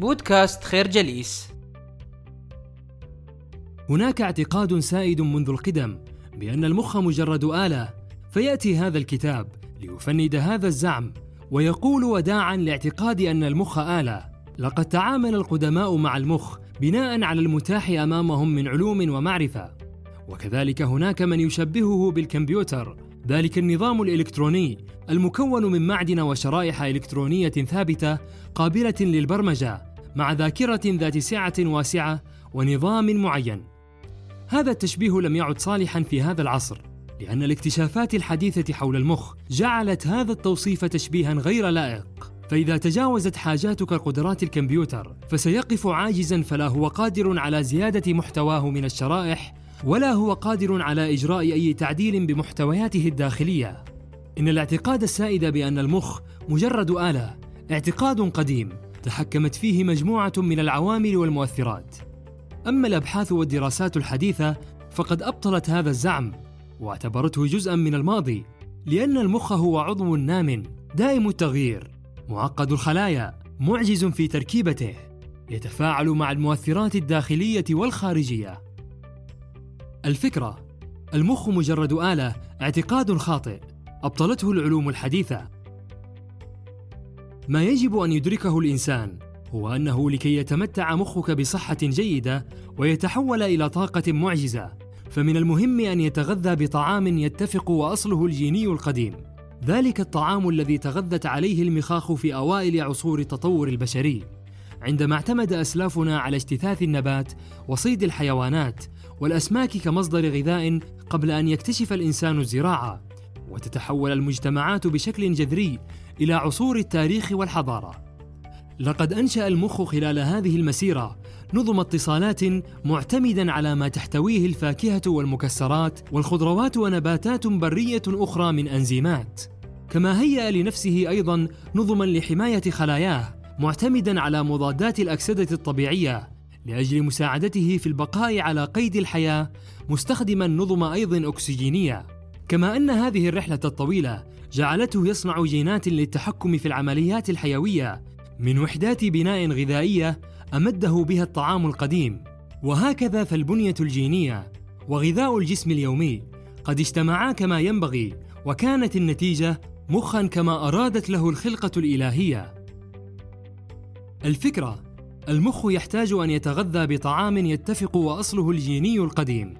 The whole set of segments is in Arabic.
بودكاست خير جليس. هناك اعتقاد سائد منذ القدم بأن المخ مجرد آلة فيأتي هذا الكتاب ليفند هذا الزعم ويقول وداعا لاعتقاد أن المخ آلة. لقد تعامل القدماء مع المخ بناء على المتاح أمامهم من علوم ومعرفة. وكذلك هناك من يشبهه بالكمبيوتر ذلك النظام الإلكتروني المكون من معدن وشرائح إلكترونية ثابتة قابلة للبرمجة مع ذاكرة ذات سعة واسعة ونظام معين. هذا التشبيه لم يعد صالحا في هذا العصر، لأن الاكتشافات الحديثة حول المخ جعلت هذا التوصيف تشبيها غير لائق. فإذا تجاوزت حاجاتك قدرات الكمبيوتر، فسيقف عاجزا فلا هو قادر على زيادة محتواه من الشرائح، ولا هو قادر على إجراء أي تعديل بمحتوياته الداخلية. إن الاعتقاد السائد بأن المخ مجرد آلة اعتقاد قديم تحكمت فيه مجموعة من العوامل والمؤثرات. أما الأبحاث والدراسات الحديثة فقد أبطلت هذا الزعم واعتبرته جزءا من الماضي لأن المخ هو عضو نام دائم التغيير معقد الخلايا معجز في تركيبته يتفاعل مع المؤثرات الداخلية والخارجية. الفكرة المخ مجرد آلة اعتقاد خاطئ أبطلته العلوم الحديثة. ما يجب أن يدركه الإنسان هو أنه لكي يتمتع مخك بصحة جيدة ويتحول إلى طاقة معجزة، فمن المهم أن يتغذى بطعام يتفق وأصله الجيني القديم. ذلك الطعام الذي تغذت عليه المخاخ في أوائل عصور التطور البشري، عندما اعتمد أسلافنا على اجتثاث النبات وصيد الحيوانات والأسماك كمصدر غذاء قبل أن يكتشف الإنسان الزراعة، وتتحول المجتمعات بشكل جذري إلى عصور التاريخ والحضارة. لقد أنشأ المخ خلال هذه المسيرة نظم اتصالات معتمدا على ما تحتويه الفاكهة والمكسرات والخضروات ونباتات برية أخرى من أنزيمات. كما هيأ لنفسه أيضا نظما لحماية خلاياه معتمدا على مضادات الأكسدة الطبيعية لأجل مساعدته في البقاء على قيد الحياة مستخدما نظم أيض أكسجينية. كما أن هذه الرحلة الطويلة جعلته يصنع جينات للتحكم في العمليات الحيوية من وحدات بناء غذائية أمده بها الطعام القديم. وهكذا فالبنية الجينية وغذاء الجسم اليومي قد اجتمعا كما ينبغي وكانت النتيجة مخا كما أرادت له الخلقة الإلهية. الفكرة المخ يحتاج أن يتغذى بطعام يتفق وأصله الجيني القديم.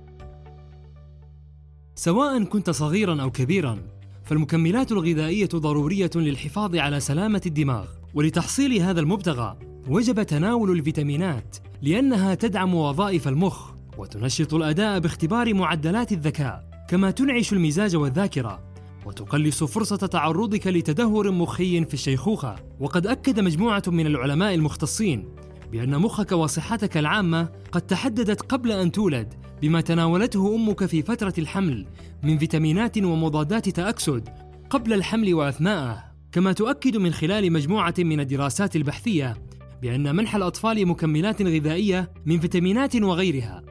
سواء كنت صغيرا أو كبيرا فالمكملات الغذائية ضرورية للحفاظ على سلامة الدماغ. ولتحصيل هذا المبتغى وجب تناول الفيتامينات لأنها تدعم وظائف المخ وتنشط الأداء باختبار معدلات الذكاء. كما تنعش المزاج والذاكرة وتقلص فرصة تعرضك لتدهور مخي في الشيخوخة، وقد أكد مجموعة من العلماء المختصين بأن مخك وصحتك العامة قد تحددت قبل أن تولد بما تناولته أمك في فترة الحمل من فيتامينات ومضادات تأكسد قبل الحمل وأثناءه. كما تؤكد من خلال مجموعة من الدراسات البحثية بأن منح الأطفال مكملات غذائية من فيتامينات وغيرها.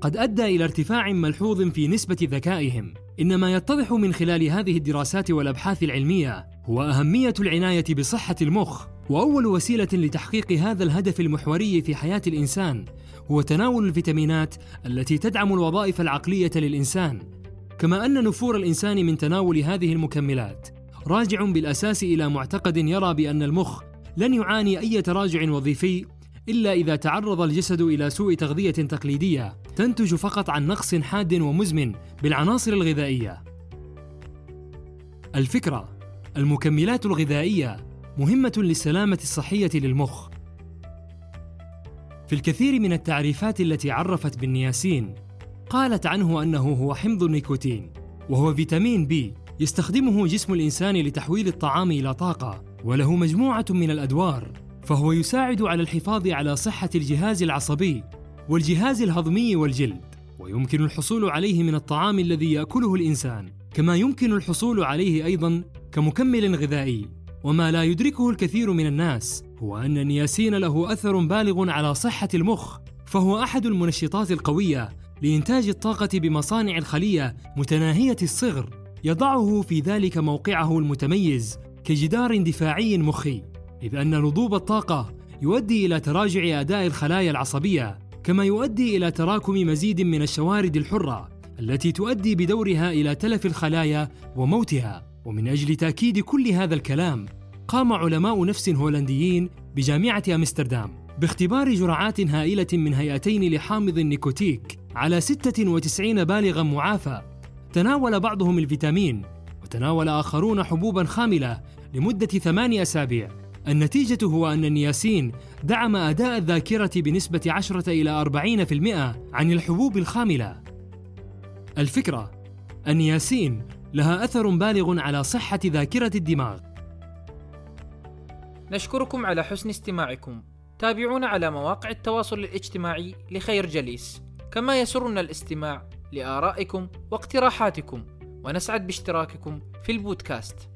قد أدى إلى ارتفاع ملحوظ في نسبة ذكائهم. إن ما يتضح من خلال هذه الدراسات والأبحاث العلمية هو أهمية العناية بصحة المخ وأول وسيلة لتحقيق هذا الهدف المحوري في حياة الإنسان هو تناول الفيتامينات التي تدعم الوظائف العقلية للإنسان كما أن نفور الإنسان من تناول هذه المكملات راجع بالأساس إلى معتقد يرى بأن المخ لن يعاني أي تراجع وظيفي إلا إذا تعرض الجسد إلى سوء تغذية تقليدية تنتج فقط عن نقص حاد ومزمن بالعناصر الغذائية. الفكرة المكملات الغذائية مهمة للسلامة الصحية للمخ. في الكثير من التعريفات التي عرفت بالنياسين قالت عنه أنه هو حمض النيكوتين وهو فيتامين بي يستخدمه جسم الإنسان لتحويل الطعام إلى طاقة وله مجموعة من الأدوار فهو يساعد على الحفاظ على صحة الجهاز العصبي والجهاز الهضمي والجلد ويمكن الحصول عليه من الطعام الذي يأكله الإنسان كما يمكن الحصول عليه أيضا كمكمل غذائي وما لا يدركه الكثير من الناس هو أن النياسين له أثر بالغ على صحة المخ فهو أحد المنشطات القوية لإنتاج الطاقة بمصانع الخلية متناهية الصغر يضعه في ذلك موقعه المتميز كجدار دفاعي مخي إذ أن نضوب الطاقة يؤدي إلى تراجع أداء الخلايا العصبية كما يؤدي إلى تراكم مزيد من الشوارد الحرة التي تؤدي بدورها إلى تلف الخلايا وموتها. ومن أجل تأكيد كل هذا الكلام قام علماء نفس هولنديين بجامعة أمستردام باختبار جرعات هائلة من هيئتين لحامض النيكوتيك على 96 بالغا معافى. تناول بعضهم الفيتامين وتناول آخرون حبوبا خاملة لمدة ثمانية أسابيع. النتيجة هو أن النياسين دعم أداء الذاكرة بنسبة 10 إلى 40% عن الحبوب الخاملة. الفكرة النياسين لها أثر بالغ على صحة ذاكرة الدماغ. نشكركم على حسن استماعكم. تابعونا على مواقع التواصل الاجتماعي لخير جليس. كما يسرنا الاستماع لآرائكم واقتراحاتكم. ونسعد باشتراككم في البودكاست.